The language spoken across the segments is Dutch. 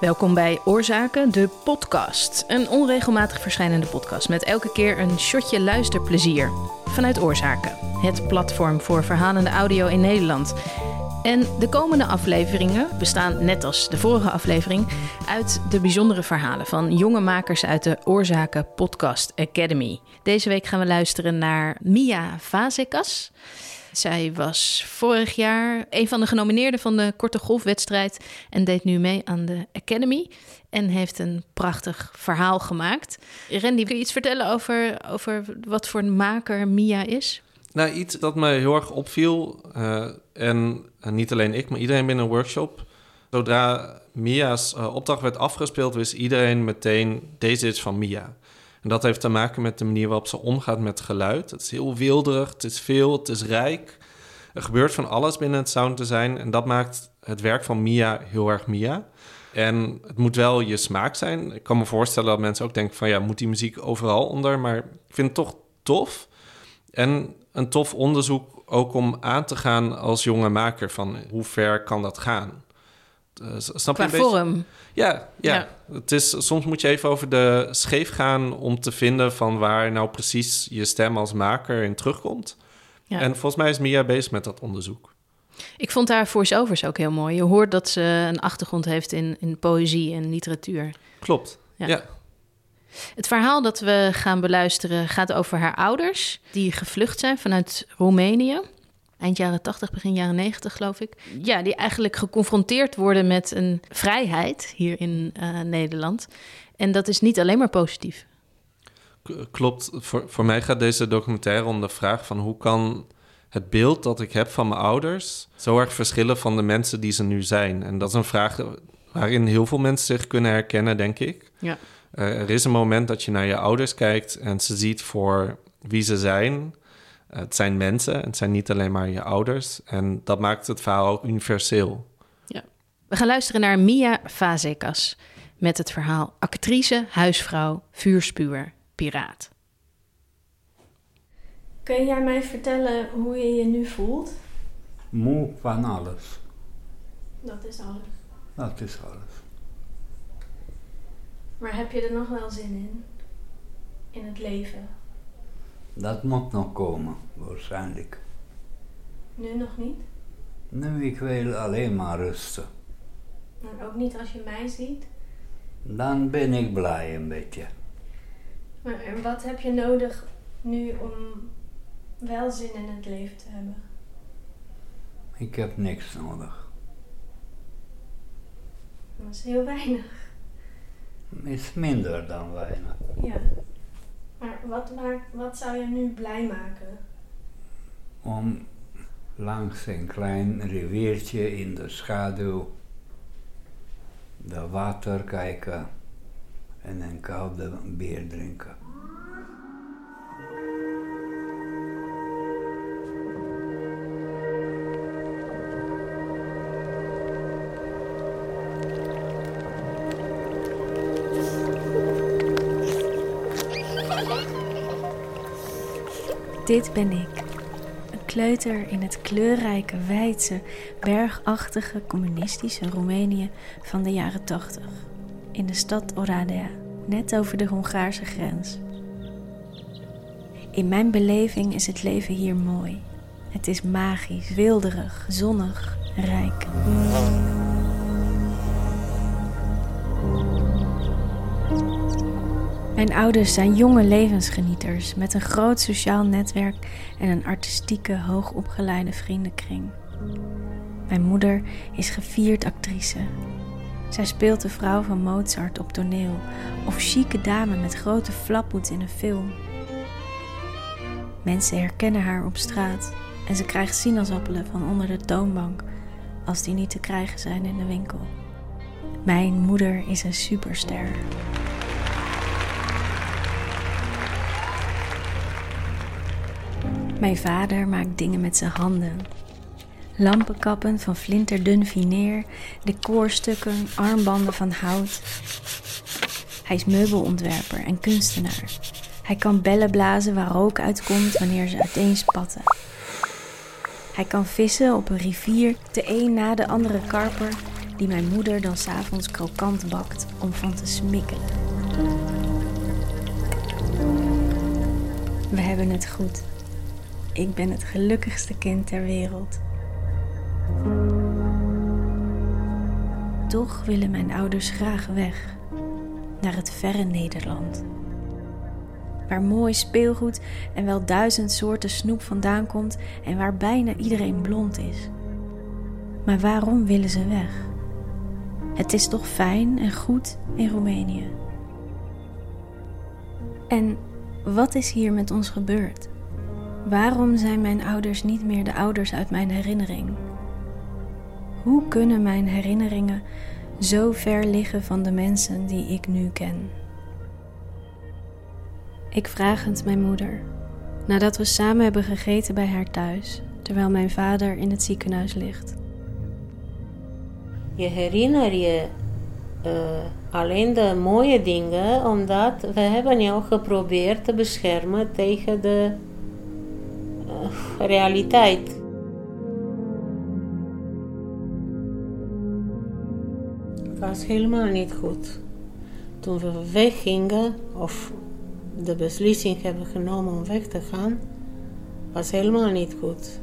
Welkom bij Oorzaken, de podcast. Een onregelmatig verschijnende podcast met elke keer een shotje luisterplezier. Vanuit Oorzaken, het platform voor verhalende audio in Nederland. En de komende afleveringen bestaan, net als de vorige aflevering, uit de bijzondere verhalen van jonge makers uit de Oorzaken Podcast Academy. Deze week gaan we luisteren naar Mia Vazekas. Zij was vorig jaar een van de genomineerden van de korte golfwedstrijd en deed nu mee aan de Academy. En heeft een prachtig verhaal gemaakt. Randy, kun je iets vertellen over, over wat voor een maker Mia is? Nou, iets dat me heel erg opviel, uh, en niet alleen ik, maar iedereen binnen een workshop. Zodra Mia's uh, opdracht werd afgespeeld, wist iedereen meteen: deze is van Mia. En dat heeft te maken met de manier waarop ze omgaat met geluid. Het is heel wilderig, het is veel, het is rijk. Er gebeurt van alles binnen het sound design. En dat maakt het werk van Mia heel erg Mia. En het moet wel je smaak zijn. Ik kan me voorstellen dat mensen ook denken van... ja, moet die muziek overal onder? Maar ik vind het toch tof. En een tof onderzoek ook om aan te gaan als jonge maker... van hoe ver kan dat gaan? Uh, snap Qua je een vorm. Beetje? Ja, ja, Het is, soms moet je even over de scheef gaan om te vinden van waar nou precies je stem als maker in terugkomt. Ja. En volgens mij is Mia bezig met dat onderzoek. Ik vond haar voice-overs ook heel mooi. Je hoort dat ze een achtergrond heeft in, in poëzie en literatuur. Klopt, ja. Het verhaal dat we gaan beluisteren gaat over haar ouders... die gevlucht zijn vanuit Roemenië eind jaren 80, begin jaren 90 geloof ik. Ja, die eigenlijk geconfronteerd worden met een vrijheid hier in uh, Nederland. En dat is niet alleen maar positief. Klopt. Voor, voor mij gaat deze documentaire om de vraag van hoe kan het beeld dat ik heb van mijn ouders zo erg verschillen van de mensen die ze nu zijn. En dat is een vraag waarin heel veel mensen zich kunnen herkennen, denk ik. Ja. Uh, er is een moment dat je naar je ouders kijkt en ze ziet voor wie ze zijn het zijn mensen, het zijn niet alleen maar je ouders. En dat maakt het verhaal ook universeel. Ja. We gaan luisteren naar Mia Vazekas met het verhaal actrice, huisvrouw, vuurspuwer, piraat. Kun jij mij vertellen hoe je je nu voelt? Moe van alles. Dat is alles. Dat is alles. Maar heb je er nog wel zin in? In het leven? Dat moet nog komen, waarschijnlijk. Nu nog niet? Nu, ik wil alleen maar rusten. Maar ook niet als je mij ziet? Dan ben ik blij een beetje. Maar en wat heb je nodig nu om wel zin in het leven te hebben? Ik heb niks nodig. Dat is heel weinig. Is minder dan weinig. Ja. Maar wat, maakt, wat zou je nu blij maken? Om langs een klein riviertje in de schaduw de water kijken en een koude bier drinken. Dit ben ik. Een kleuter in het kleurrijke, wijdse, bergachtige communistische Roemenië van de jaren 80. In de stad Oradea, net over de Hongaarse grens. In mijn beleving is het leven hier mooi. Het is magisch, wilderig, zonnig, rijk. Mijn ouders zijn jonge levensgenieters met een groot sociaal netwerk en een artistieke, hoogopgeleide vriendenkring. Mijn moeder is gevierd actrice. Zij speelt de vrouw van Mozart op toneel of chique dame met grote flaphoed in een film. Mensen herkennen haar op straat en ze krijgt sinaasappelen van onder de toonbank als die niet te krijgen zijn in de winkel. Mijn moeder is een superster. Mijn vader maakt dingen met zijn handen. Lampenkappen van flinterdun vineer, decorstukken, armbanden van hout. Hij is meubelontwerper en kunstenaar. Hij kan bellen blazen waar rook uitkomt wanneer ze uiteenspatten. Hij kan vissen op een rivier, de een na de andere karper, die mijn moeder dan s'avonds krokant bakt om van te smikkelen. We hebben het goed. Ik ben het gelukkigste kind ter wereld. Toch willen mijn ouders graag weg naar het verre Nederland. Waar mooi speelgoed en wel duizend soorten snoep vandaan komt en waar bijna iedereen blond is. Maar waarom willen ze weg? Het is toch fijn en goed in Roemenië? En wat is hier met ons gebeurd? Waarom zijn mijn ouders niet meer de ouders uit mijn herinnering? Hoe kunnen mijn herinneringen zo ver liggen van de mensen die ik nu ken? Ik vraag het mijn moeder, nadat we samen hebben gegeten bij haar thuis, terwijl mijn vader in het ziekenhuis ligt. Je herinner je uh, alleen de mooie dingen, omdat we hebben jou geprobeerd te beschermen tegen de realiteit. Het was helemaal niet goed. Toen we weggingen, of de beslissing hebben genomen om weg te gaan, was helemaal niet goed.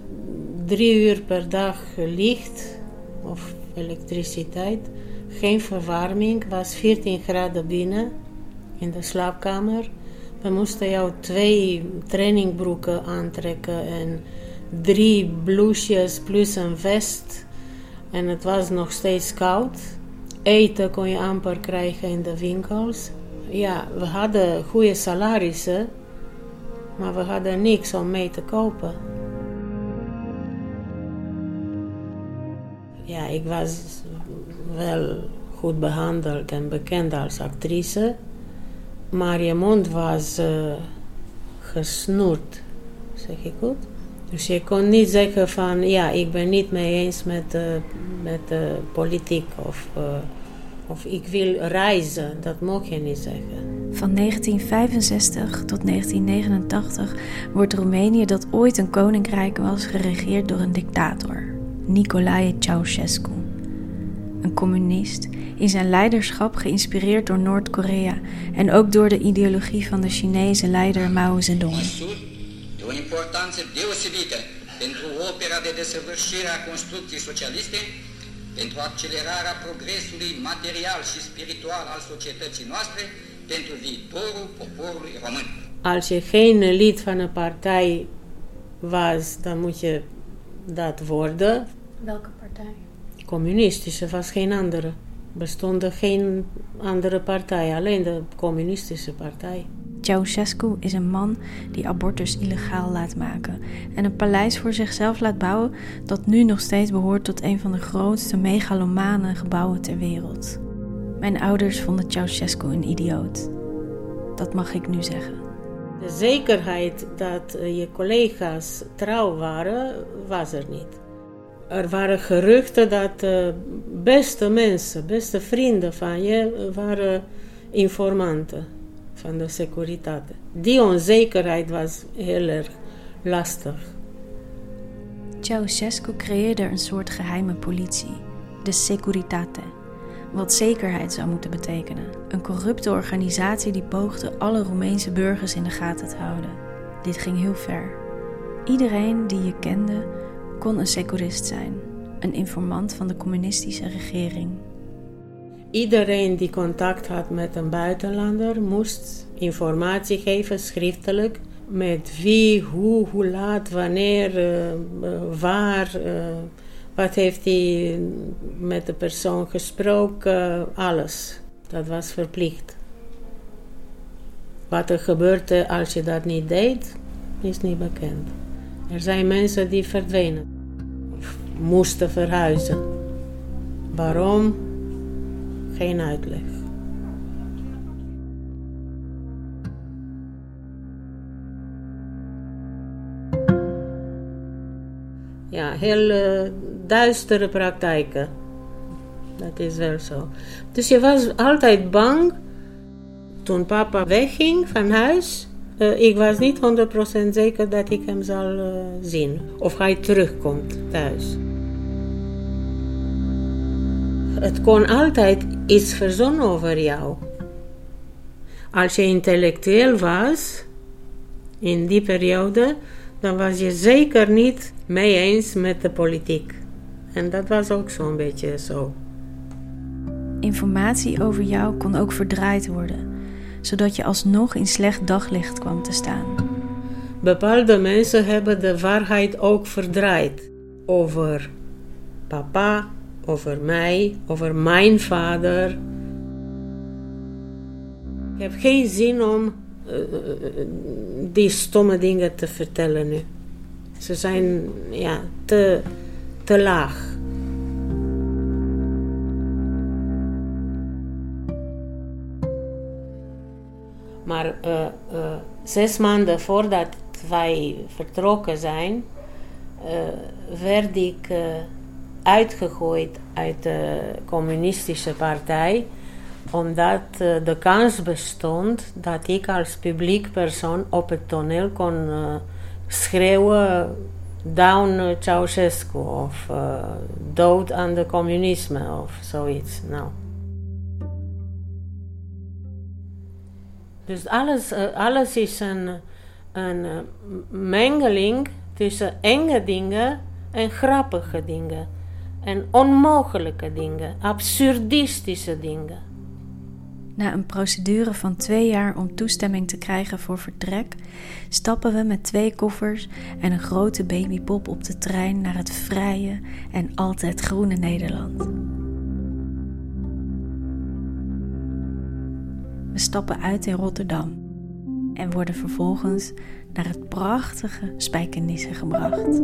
Drie uur per dag licht of elektriciteit, geen verwarming, was 14 graden binnen in de slaapkamer. We moesten jou twee trainingbroeken aantrekken en drie blouses plus een vest. En het was nog steeds koud. Eten kon je amper krijgen in de winkels. Ja, we hadden goede salarissen, maar we hadden niks om mee te kopen. Ja, ik was wel goed behandeld en bekend als actrice, maar je mond was uh, gesnoerd, zeg ik goed. Dus je kon niet zeggen van ja, ik ben niet mee eens met, uh, met uh, politiek of, of ik wil reizen. Dat mocht je niet zeggen. Van 1965 tot 1989 wordt Roemenië, dat ooit een koninkrijk was, geregeerd door een dictator, Nicolae Ceausescu. Een communist, in zijn leiderschap geïnspireerd door Noord-Korea en ook door de ideologie van de Chinese leider Mao Zedong. De o importanță deosebită pentru opera de desăvârșire a construcției socialiste, pentru accelerarea progresului material și spiritual al societății noastre, pentru viitorul poporului român. Als je geen lid van een partij was, dan moet je dat worden. Welke partij? Communistische was geen andere. Bestonden geen andere partij, alleen de communistische partij. Ceausescu is een man die abortus illegaal laat maken en een paleis voor zichzelf laat bouwen dat nu nog steeds behoort tot een van de grootste megalomane gebouwen ter wereld. Mijn ouders vonden Ceausescu een idioot. Dat mag ik nu zeggen. De zekerheid dat je collega's trouw waren, was er niet. Er waren geruchten dat de beste mensen, beste vrienden van je, waren informanten van de securitate. Die onzekerheid was heel erg lastig. Ceausescu creëerde een soort geheime politie, de Securitate, wat zekerheid zou moeten betekenen. Een corrupte organisatie die poogde alle Roemeense burgers in de gaten te houden. Dit ging heel ver. Iedereen die je kende kon een securist zijn, een informant van de communistische regering. Iedereen die contact had met een buitenlander moest informatie geven, schriftelijk. Met wie, hoe, hoe laat, wanneer, uh, waar. Uh, wat heeft hij met de persoon gesproken, alles. Dat was verplicht. Wat er gebeurde als je dat niet deed, is niet bekend. Er zijn mensen die verdwenen, moesten verhuizen. Waarom? Geen uitleg. Ja, heel duistere praktijken. Dat is wel zo. Dus je was altijd bang. Toen papa wegging van huis, uh, ik was niet 100% zeker dat ik hem zal uh, zien. Of hij terugkomt thuis. het kon altijd iets verzonnen over jou. Als je intellectueel was, in die periode, dan was je zeker niet mee eens met de politiek. En dat was ook zo'n beetje zo. Informatie over jou kon ook verdraaid worden, zodat je alsnog in slecht daglicht kwam te staan. Bepaalde mensen hebben de waarheid ook verdraaid over papa, over mij, over mijn vader. Ik heb geen zin om uh, die stomme dingen te vertellen nu. Ze zijn ja, te, te laag. Maar uh, uh, zes maanden voordat wij vertrokken zijn, werd ik uitgegooid uit de communistische partij omdat de kans bestond dat ik als publiek persoon op het toneel kon schreeuwen down Ceausescu of dood aan de communisme of zoiets. Nou. Dus alles, alles is een, een mengeling tussen enge dingen en grappige dingen. En onmogelijke dingen, absurdistische dingen. Na een procedure van twee jaar om toestemming te krijgen voor vertrek, stappen we met twee koffers en een grote babypop op de trein naar het vrije en altijd groene Nederland. We stappen uit in Rotterdam en worden vervolgens naar het prachtige Spijkenisse gebracht.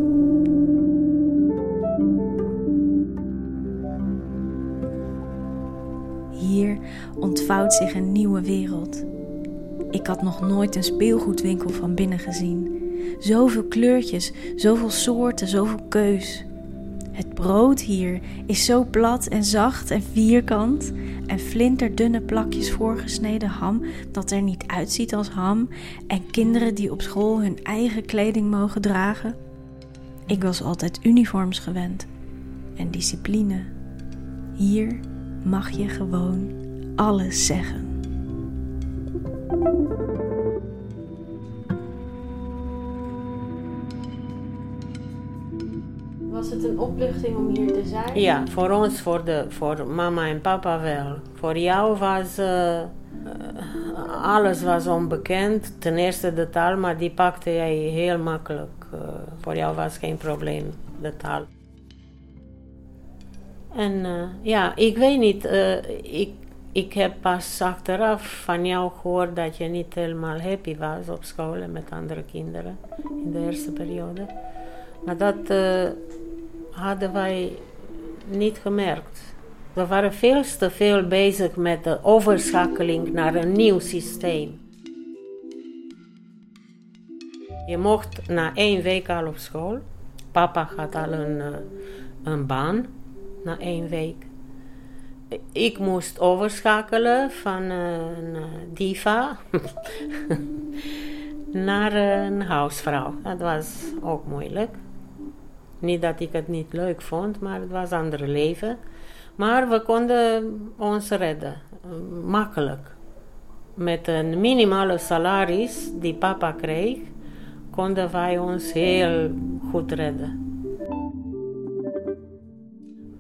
Hier ontvouwt zich een nieuwe wereld. Ik had nog nooit een speelgoedwinkel van binnen gezien. Zoveel kleurtjes, zoveel soorten, zoveel keus. Het brood hier is zo plat en zacht en vierkant en flinterdunne plakjes voorgesneden ham dat er niet uitziet als ham en kinderen die op school hun eigen kleding mogen dragen. Ik was altijd uniforms gewend en discipline. Hier mag je gewoon alles zeggen. Was het een opluchting om hier te zijn? Ja, voor ons, voor, de, voor mama en papa wel. Voor jou was uh, alles was onbekend. Ten eerste de taal, maar die pakte jij heel makkelijk. Uh, voor jou was geen probleem, de taal. En ja, ik weet niet, ik, ik heb pas achteraf van jou gehoord dat je niet helemaal happy was op school met andere kinderen in de eerste periode. Maar dat hadden wij niet gemerkt. We waren veel te veel bezig met de overschakeling naar een nieuw systeem. Je mocht na één week al op school. Papa had al een, een baan na één week. Ik moest overschakelen van een diva naar een huisvrouw. Dat was ook moeilijk. Niet dat ik het niet leuk vond, maar het was ander leven. Maar we konden ons redden, makkelijk. Met een minimale salaris die papa kreeg, konden wij ons heel goed redden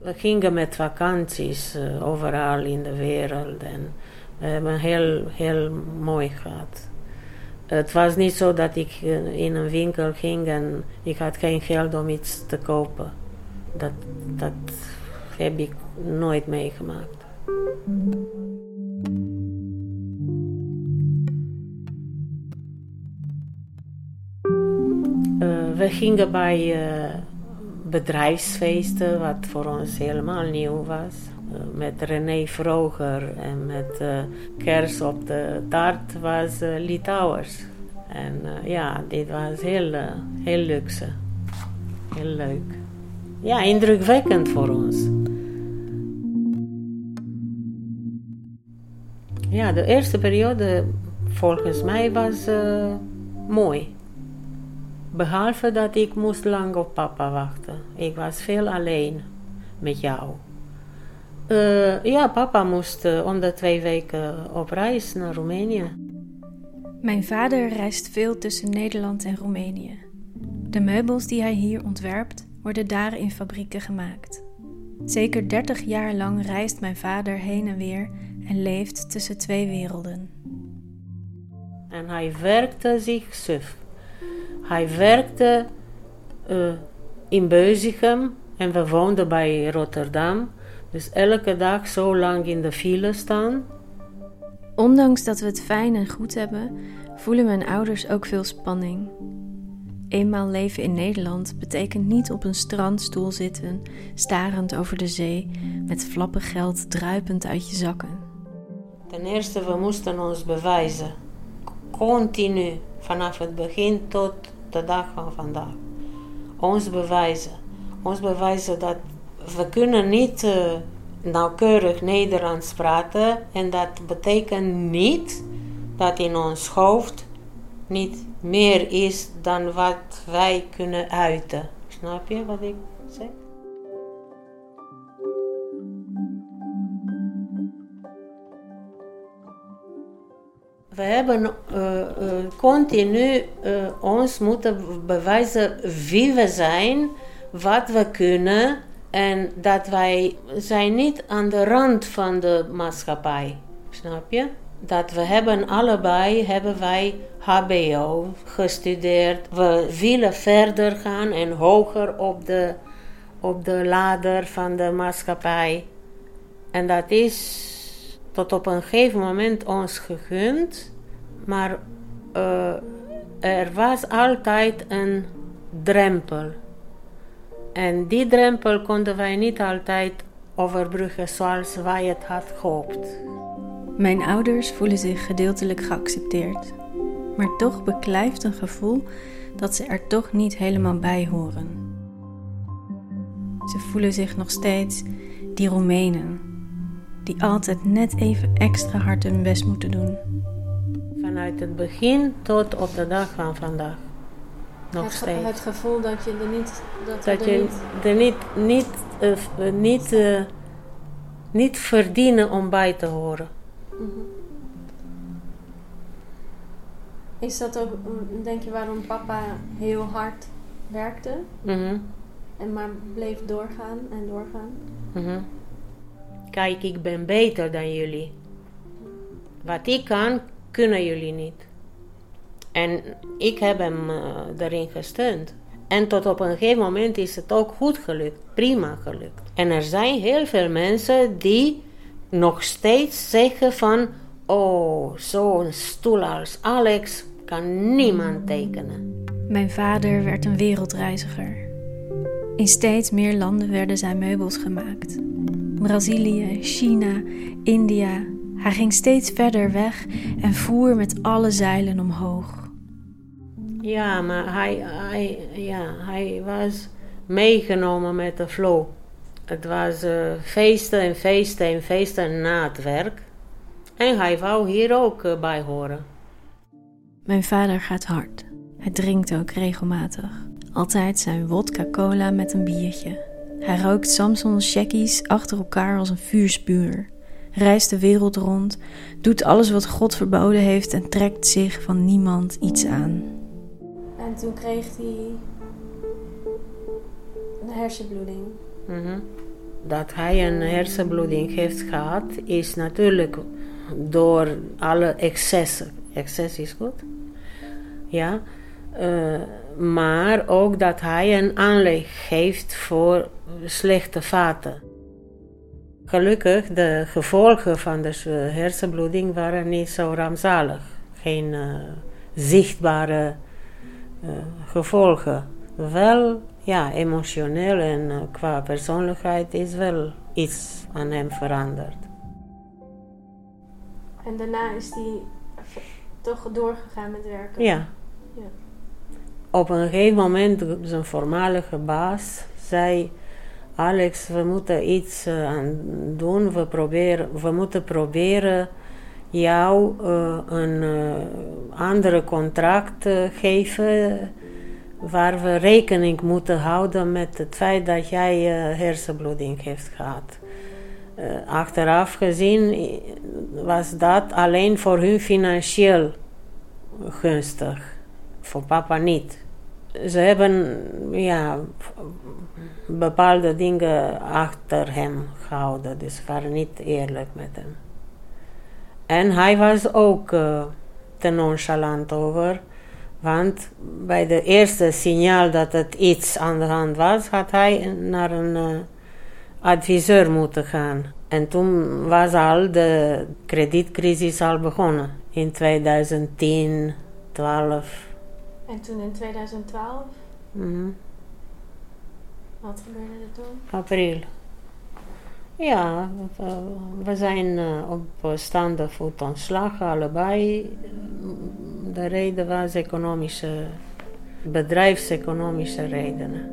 we gingen met vakanties uh, overal in de wereld en we hebben heel, heel mooi gehad. Het was niet zo dat ik in een winkel ging en ik had geen geld om iets te kopen. Dat, dat heb ik nooit meegemaakt. Uh, we gingen bij uh, bedrijfsfeesten, wat voor ons helemaal nieuw was. Uh, met René Vroger en met uh, kers op de taart was uh, Litouwers. En ja, dit was heel, heel luxe. Heel leuk. Ja, indrukwekkend voor ons. Ja, de eerste periode volgens mij was mooi. Behalve dat ik moest lang op papa wachten. Ik was veel alleen met jou. Eh, ja, papa moest uh, om de twee weken op reis naar Roemenië. Mijn vader reist veel tussen Nederland en Roemenië. De meubels die hij hier ontwerpt, worden daar in fabrieken gemaakt. Zeker 30 jaar lang reist mijn vader heen en weer en leeft tussen twee werelden. En hij werkte zich suf. Hij werkte uh, in Beuzichem en we woonden bij Rotterdam. Dus elke dag zo lang in de file staan. Ondanks dat we het fijn en goed hebben, voelen mijn ouders ook veel spanning. Eenmaal leven in Nederland betekent niet op een strandstoel zitten, starend over de zee, met flappen geld druipend uit je zakken. Ten eerste, we moesten ons bewijzen. Continu, vanaf het begin tot de dag van vandaag. Ons bewijzen. Ons bewijzen dat we kunnen niet uh, nauwkeurig Nederlands praten en dat betekent niet dat in ons hoofd niet meer is dan wat wij kunnen uiten. Snap je wat ik zeg? We hebben uh, uh, continu ons moeten bewijzen wie we zijn, wat we kunnen en dat wij zijn niet aan de rand van de maatschappij. Snap je? dat we hebben allebei hebben wij HBO gestudeerd. We willen verder gaan en hoger op de, op de ladder van de maatschappij. En dat is tot op een gegeven moment ons gegund. Maar uh, er was altijd een drempel. En die drempel konden wij niet altijd overbruggen zoals wij het had gehoopt. Mijn ouders voelen zich gedeeltelijk geaccepteerd, maar toch beklijft een gevoel dat ze er toch niet helemaal bij horen. Ze voelen zich nog steeds die Roemenen, die altijd net even extra hard hun best moeten doen. Vanuit het begin tot op de dag van vandaag. Nog het, steeds. Het gevoel dat je er niet. Dat, dat er je niet... er niet, niet, uh, niet, uh, niet verdienen om bij te horen. Mm-hmm. Is dat ook, denk je, waarom papa heel hard werkte? Mm-hmm. En maar bleef doorgaan en doorgaan? Mm-hmm. Kijk, ik ben beter dan jullie. Wat ik kan, kunnen jullie niet. En ik heb hem uh, erin gesteund. En tot op een gegeven moment is het ook goed gelukt, prima gelukt. En er zijn heel veel mensen die nog steeds zeggen van... Oh, zo'n stoel als Alex kan niemand tekenen. Mijn vader werd een wereldreiziger. In steeds meer landen werden zijn meubels gemaakt. Brazilië, China, India. Hij ging steeds verder weg en voer met alle zeilen omhoog. Ja, maar hij, hij, ja, hij was meegenomen met de flow. Het was uh, feesten en feesten en feesten na het werk. En hij wou hier ook uh, bij horen. Mijn vader gaat hard. Hij drinkt ook regelmatig. Altijd zijn wodka cola met een biertje. Hij rookt Samson checkies achter elkaar als een vuurspuur. Reist de wereld rond, doet alles wat God verboden heeft en trekt zich van niemand iets aan. En toen kreeg hij een hersenbloeding. -hmm. Dat hij een hersenbloeding heeft gehad, is natuurlijk door alle excessen. Excess is goed. Ja. Uh, maar ook dat hij een aanleg heeft voor slechte vaten. Gelukkig, de gevolgen van de hersenbloeding waren niet zo rampzalig. Geen uh, zichtbare gevolgen. Wel ja, emotioneel en uh, qua persoonlijkheid is wel iets aan hem veranderd. En daarna is hij toch doorgegaan met werken? Ja. ja. Op een gegeven moment, zijn voormalige baas zei... Alex, we moeten iets uh, aan doen. We, proberen, we moeten proberen jou uh, een uh, andere contract geven waar we rekening moeten houden met het feit dat jij uh, hersenbloeding heeft gehad. Uh, achteraf gezien was dat alleen voor hun financieel gunstig, voor papa niet. Ze hebben ja, bepaalde dingen achter hem gehouden, dus waren niet eerlijk met hem. En hij was ook uh, te nonchalant over. Want bij de eerste signaal dat het iets aan de hand was, had hij naar een uh, adviseur moeten gaan. En toen was al de kredietcrisis al begonnen. In 2010, 12. En toen in 2012? Mm Wat gebeurde er toen? April. Ja, we zijn uh, op staande voet ontslagen, allebei. De reden was economische, bedrijfseconomische redenen.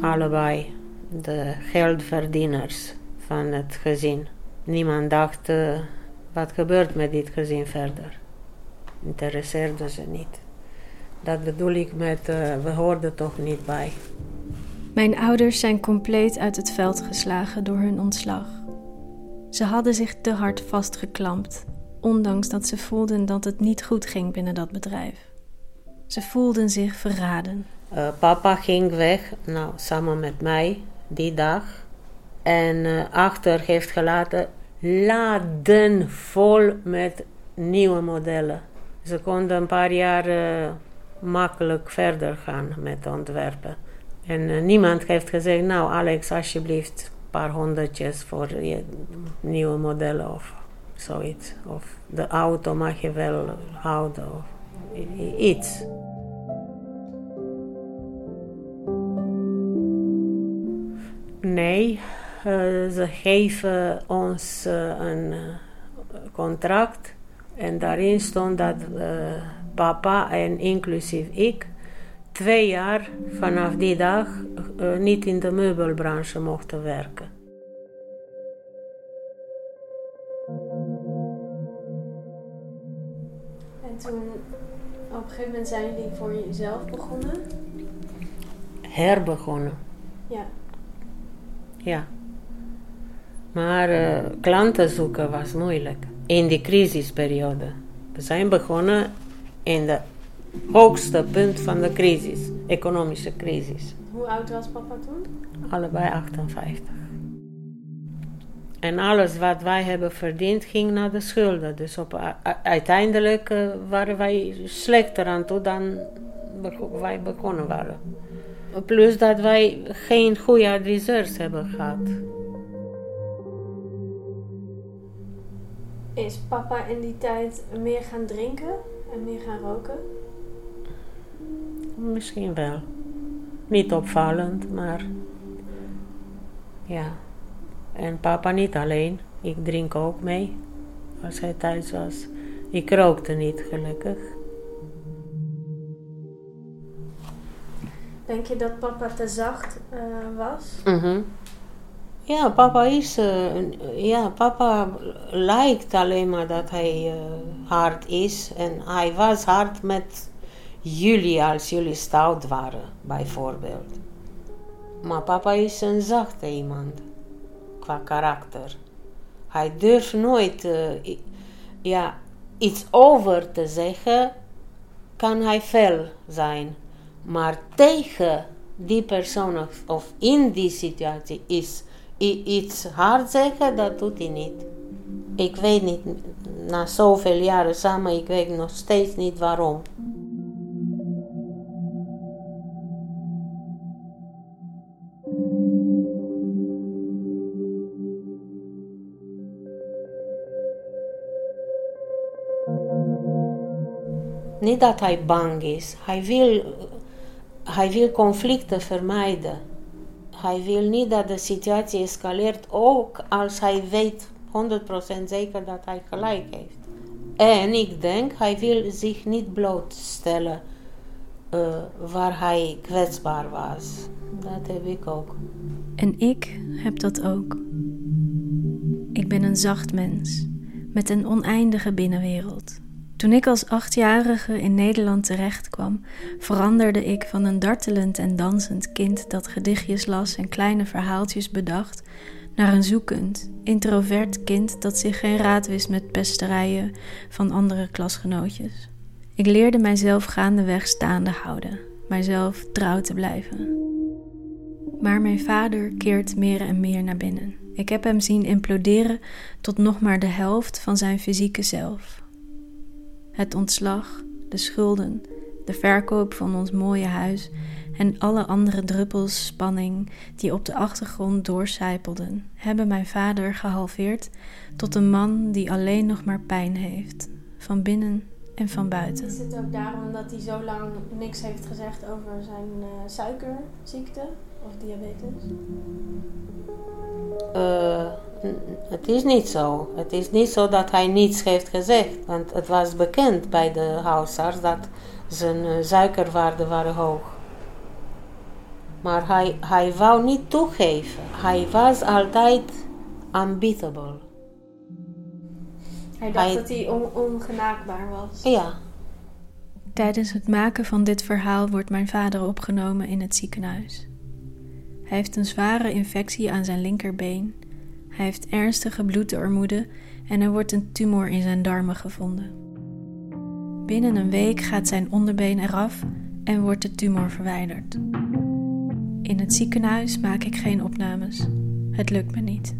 Allebei de geldverdieners van het gezin. Niemand dacht, uh, wat gebeurt met dit gezin verder? Interesseerde ze niet. Dat bedoel ik met, uh, we hoorden toch niet bij. Mijn ouders zijn compleet uit het veld geslagen door hun ontslag. Ze hadden zich te hard vastgeklampt, ondanks dat ze voelden dat het niet goed ging binnen dat bedrijf. Ze voelden zich verraden. Uh, papa ging weg, nou, samen met mij, die dag. En uh, achter heeft gelaten laden vol met nieuwe modellen. Ze konden een paar jaar uh, makkelijk verder gaan met ontwerpen. En uh, niemand heeft gezegd, nou Alex, alsjeblieft, een paar honderdjes voor je nieuwe modellen of zoiets. Of de auto mag je wel houden of iets. Nee, uh, ze geven ons uh, een contract en daarin stond dat papa en inclusief ik twee jaar vanaf die dag uh, niet in de meubelbranche mochten werken. En toen op een gegeven moment zijn jullie voor jezelf begonnen? Herbegonnen. Ja. Ja. Maar uh, klanten zoeken was moeilijk. In die crisisperiode. We zijn begonnen in de hoogste punt van de crisis, economische crisis. Hoe oud was papa toen? Allebei 58. En alles wat wij hebben verdiend ging naar de schulden. Dus op, uiteindelijk uh, waren wij slechter aan toe dan wij begonnen waren. Plus dat wij geen goede adviseurs hebben gehad. Is papa in die tijd meer gaan drinken en meer gaan roken? Misschien wel. Niet opvallend, maar ja. En papa niet alleen. Ik drink ook mee als hij thuis was. Ik rookte niet, gelukkig. Denk je dat papa te zacht uh, was? Mm -hmm. Ja, papa is. Uh, ja, papa lijkt alleen maar dat hij uh, hard is. En hij was hard met jullie als jullie stout waren, bijvoorbeeld. Maar papa is een zachte iemand, qua karakter. Hij durft nooit uh, ja, iets over te zeggen, kan hij fel zijn. Maar tegen die persoon of in die situatie is iets hard zeggen, dat doet hij niet. Ik weet niet, na zoveel jaren samen, ik weet nog steeds niet waarom. Niet dat hij bang is. Hij wil, hij wil conflicten vermijden. Hij wil niet dat de situatie escaleert, ook als hij weet 100% zeker dat hij gelijk heeft. En ik denk, hij wil zich niet blootstellen uh, waar hij kwetsbaar was. Dat heb ik ook. En ik heb dat ook. Ik ben een zacht mens met een oneindige binnenwereld. Toen ik als achtjarige in Nederland terechtkwam, veranderde ik van een dartelend en dansend kind dat gedichtjes las en kleine verhaaltjes bedacht, naar een zoekend, introvert kind dat zich geen raad wist met pesterijen van andere klasgenootjes. Ik leerde mijzelf gaandeweg staande houden, mijzelf trouw te blijven. Maar mijn vader keert meer en meer naar binnen. Ik heb hem zien imploderen tot nog maar de helft van zijn fysieke zelf. Het ontslag, de schulden, de verkoop van ons mooie huis en alle andere druppels spanning die op de achtergrond doorcijpelden, hebben mijn vader gehalveerd tot een man die alleen nog maar pijn heeft, van binnen en van buiten. Is het ook daarom dat hij zo lang niks heeft gezegd over zijn uh, suikerziekte of diabetes? Uh, het is niet zo. Het is niet zo dat hij niets heeft gezegd. Want het was bekend bij de huisarts dat zijn uh, suikerwaarden waren hoog. Maar hij, hij wou niet toegeven. Hij was altijd unbeatable. Hij dacht hij, dat hij on, ongenaakbaar was. Ja. Tijdens het maken van dit verhaal wordt mijn vader opgenomen in het ziekenhuis. Hij heeft een zware infectie aan zijn linkerbeen. Hij heeft ernstige bloedarmoede en er wordt een tumor in zijn darmen gevonden. Binnen een week gaat zijn onderbeen eraf en wordt de tumor verwijderd. In het ziekenhuis maak ik geen opnames. Het lukt me niet.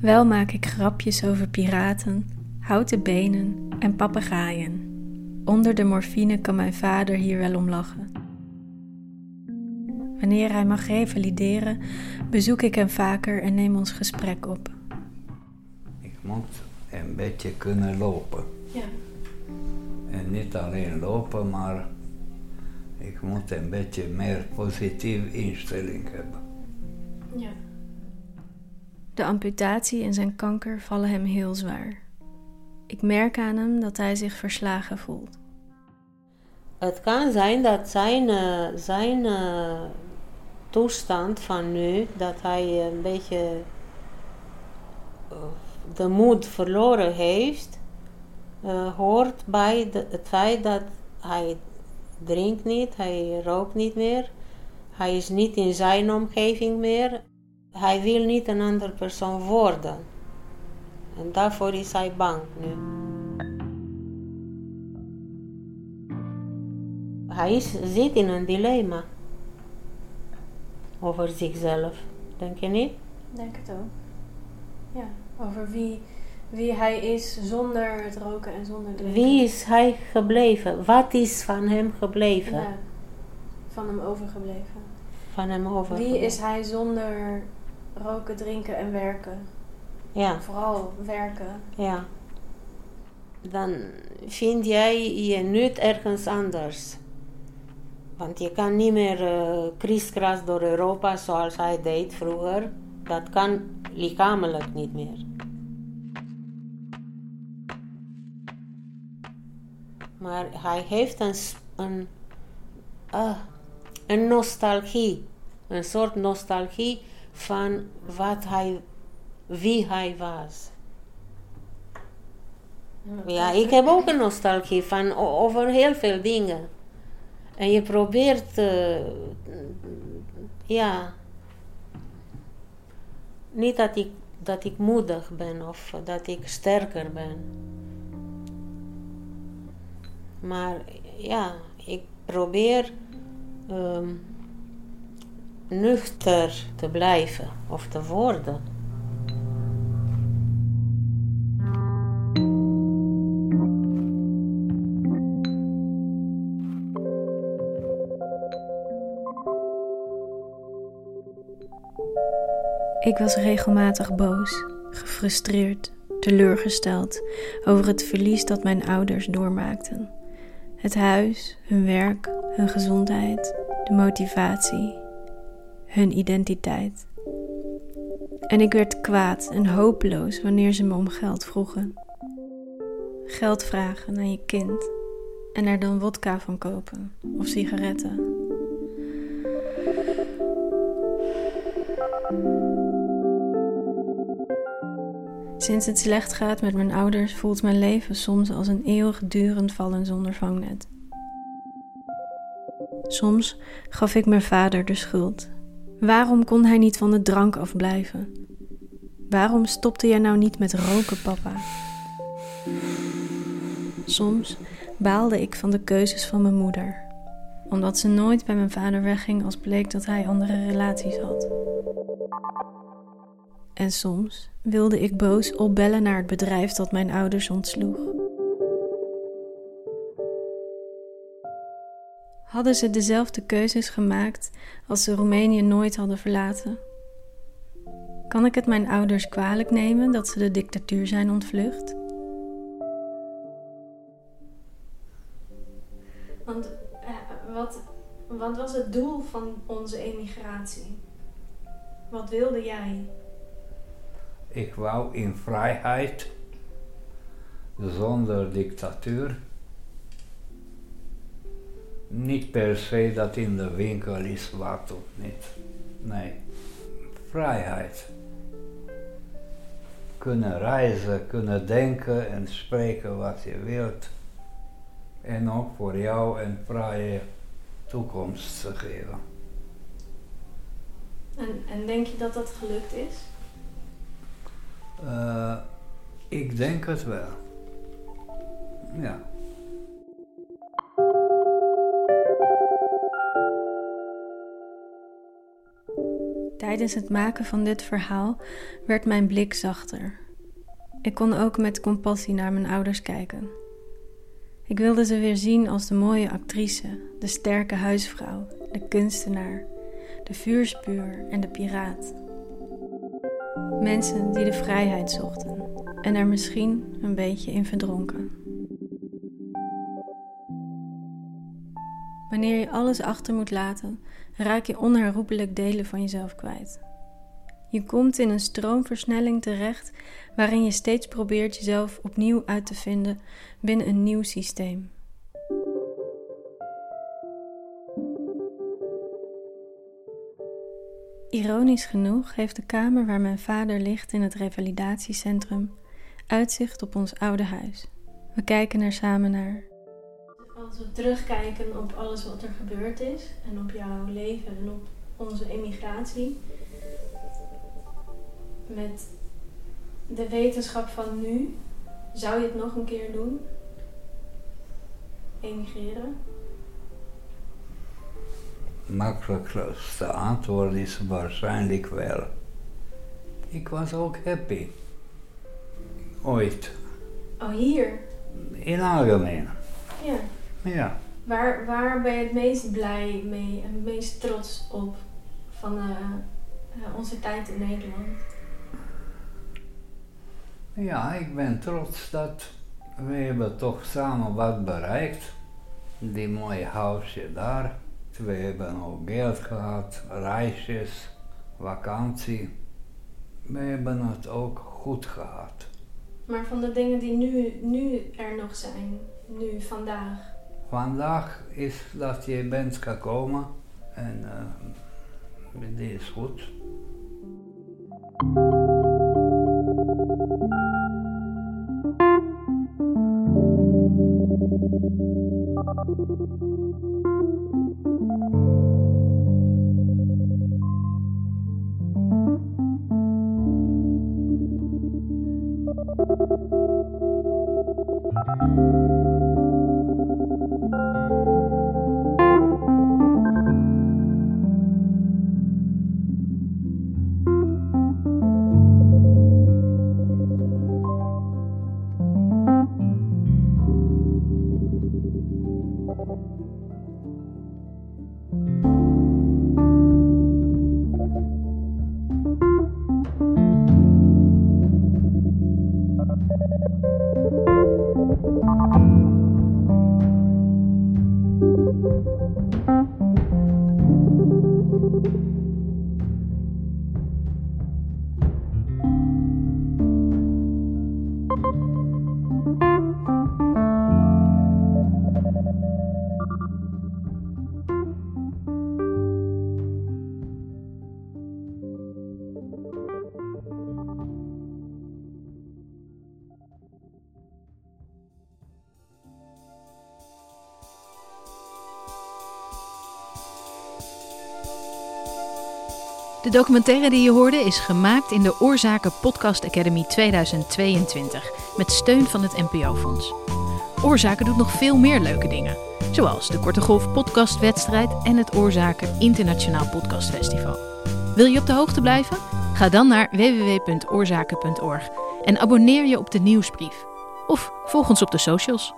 Wel maak ik grapjes over piraten, houten benen en papegaaien. Onder de morfine kan mijn vader hier wel om lachen. Wanneer hij mag revalideren, bezoek ik hem vaker en neem ons gesprek op. Ik moet een beetje kunnen lopen. Ja. En niet alleen lopen, maar ik moet een beetje meer positieve instelling hebben. Ja. De amputatie en zijn kanker vallen hem heel zwaar. Ik merk aan hem dat hij zich verslagen voelt. Het kan zijn dat zijn, uh, zijn uh, toestand van nu, dat hij een beetje uh, de moed verloren heeft, hoort bij het feit dat hij drinkt niet, hij rookt niet meer, hij is niet in zijn omgeving meer. Hij wil niet een andere persoon worden. En daarvoor is hij bang nu. Hij is, zit in een dilemma over zichzelf, denk je niet? Denk het ook. Ja, over wie, wie hij is zonder het roken en zonder drinken. Wie is hij gebleven? Wat is van hem gebleven? Ja, van hem overgebleven. Van hem overgebleven. Wie is hij zonder roken, drinken en werken? Ja. Vooral werken. Ja. Dan vind jij je nut ergens anders. Want je kan niet meer uh, kriskras door Europa zoals hij deed vroeger. Dat kan lichamelijk niet meer. Maar hij heeft een, een, uh, een nostalgie. Een soort nostalgie van wat hij, wie hij was. Ja, ik heb ook een nostalgie van over heel veel dingen. En je probeert, uh, ja, niet dat ik, dat ik moedig ben of dat ik sterker ben. Maar ja, ik probeer um, nuchter te blijven of te worden. Ik was regelmatig boos, gefrustreerd, teleurgesteld over het verlies dat mijn ouders doormaakten. Het huis, hun werk, hun gezondheid, de motivatie, hun identiteit. En ik werd kwaad en hopeloos wanneer ze me om geld vroegen. Geld vragen aan je kind en er dan wodka van kopen of sigaretten. Sinds het slecht gaat met mijn ouders voelt mijn leven soms als een eeuwigdurend vallen zonder vangnet. Soms gaf ik mijn vader de schuld. Waarom kon hij niet van de drank afblijven? Waarom stopte jij nou niet met roken, papa? Soms baalde ik van de keuzes van mijn moeder, omdat ze nooit bij mijn vader wegging als bleek dat hij andere relaties had. En soms wilde ik boos opbellen naar het bedrijf dat mijn ouders ontsloeg. Hadden ze dezelfde keuzes gemaakt als ze Roemenië nooit hadden verlaten? Kan ik het mijn ouders kwalijk nemen dat ze de dictatuur zijn ontvlucht? Want uh, wat, wat was het doel van onze emigratie? Wat wilde jij? Ik wou in vrijheid, zonder dictatuur. Niet per se dat in de winkel is wat of niet. Nee, vrijheid. Kunnen reizen, kunnen denken en spreken wat je wilt. En ook voor jou een vrije toekomst te geven. En, en denk je dat dat gelukt is? Uh, ik denk het wel. Ja. Tijdens het maken van dit verhaal werd mijn blik zachter. Ik kon ook met compassie naar mijn ouders kijken. Ik wilde ze weer zien als de mooie actrice, de sterke huisvrouw, de kunstenaar, de vuurspuur en de piraat. Mensen die de vrijheid zochten en er misschien een beetje in verdronken. Wanneer je alles achter moet laten, raak je onherroepelijk delen van jezelf kwijt. Je komt in een stroomversnelling terecht waarin je steeds probeert jezelf opnieuw uit te vinden binnen een nieuw systeem. Ironisch genoeg heeft de kamer waar mijn vader ligt in het revalidatiecentrum uitzicht op ons oude huis. We kijken er samen naar. Als we terugkijken op alles wat er gebeurd is en op jouw leven en op onze emigratie, met de wetenschap van nu, zou je het nog een keer doen? Emigreren? Makkelijkste antwoord is waarschijnlijk wel. Ik was ook happy. Ooit. Oh, hier? In algemeen. Ja. Ja. Waar, waar ben je het meest blij mee en het meest trots op van uh, onze tijd in Nederland? Ja, ik ben trots dat we hebben toch samen wat bereikt. Die mooie huisje daar we hebben ook geld gehad, reisjes, vakantie. We hebben het ook goed gehad. Maar van de dingen die nu, nu er nog zijn, nu, vandaag? Vandaag is dat je bent gekomen en eh, dit is goed. Thank you. De documentaire die je hoorde is gemaakt in de Oorzaken Podcast Academy 2022 met steun van het NPO-fonds. Oorzaken doet nog veel meer leuke dingen, zoals de Korte Golf Podcastwedstrijd en het Oorzaken Internationaal Podcastfestival. Wil je op de hoogte blijven? Ga dan naar www.oorzaken.org en abonneer je op de nieuwsbrief. Of volg ons op de socials.